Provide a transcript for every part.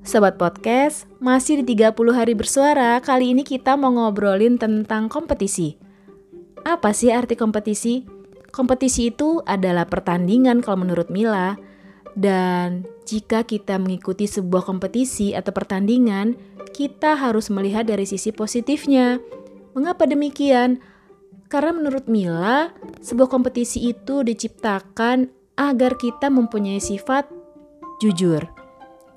Sobat Podcast, masih di 30 hari bersuara, kali ini kita mau ngobrolin tentang kompetisi. Apa sih arti kompetisi? Kompetisi itu adalah pertandingan kalau menurut Mila. Dan jika kita mengikuti sebuah kompetisi atau pertandingan, kita harus melihat dari sisi positifnya. Mengapa demikian? Karena menurut Mila, sebuah kompetisi itu diciptakan agar kita mempunyai sifat jujur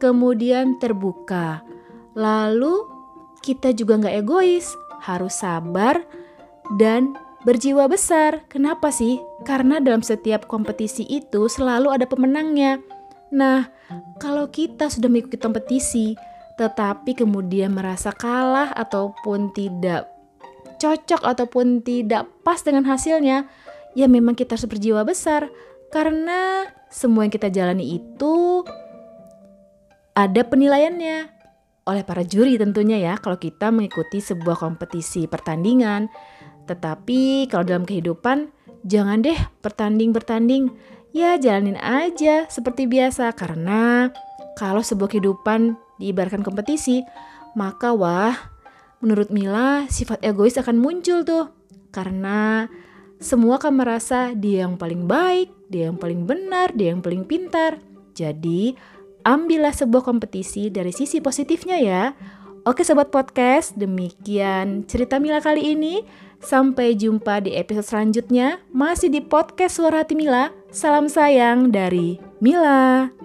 kemudian terbuka. Lalu kita juga nggak egois, harus sabar dan berjiwa besar. Kenapa sih? Karena dalam setiap kompetisi itu selalu ada pemenangnya. Nah, kalau kita sudah mengikuti kompetisi, tetapi kemudian merasa kalah ataupun tidak cocok ataupun tidak pas dengan hasilnya, ya memang kita harus berjiwa besar karena semua yang kita jalani itu ada penilaiannya oleh para juri tentunya ya kalau kita mengikuti sebuah kompetisi pertandingan. Tetapi kalau dalam kehidupan jangan deh bertanding-bertanding. Ya jalanin aja seperti biasa karena kalau sebuah kehidupan diibaratkan kompetisi, maka wah menurut Mila sifat egois akan muncul tuh. Karena semua akan merasa dia yang paling baik, dia yang paling benar, dia yang paling pintar. Jadi ambillah sebuah kompetisi dari sisi positifnya ya. Oke sobat podcast, demikian cerita Mila kali ini. Sampai jumpa di episode selanjutnya, masih di podcast Suara Hati Mila. Salam sayang dari Mila.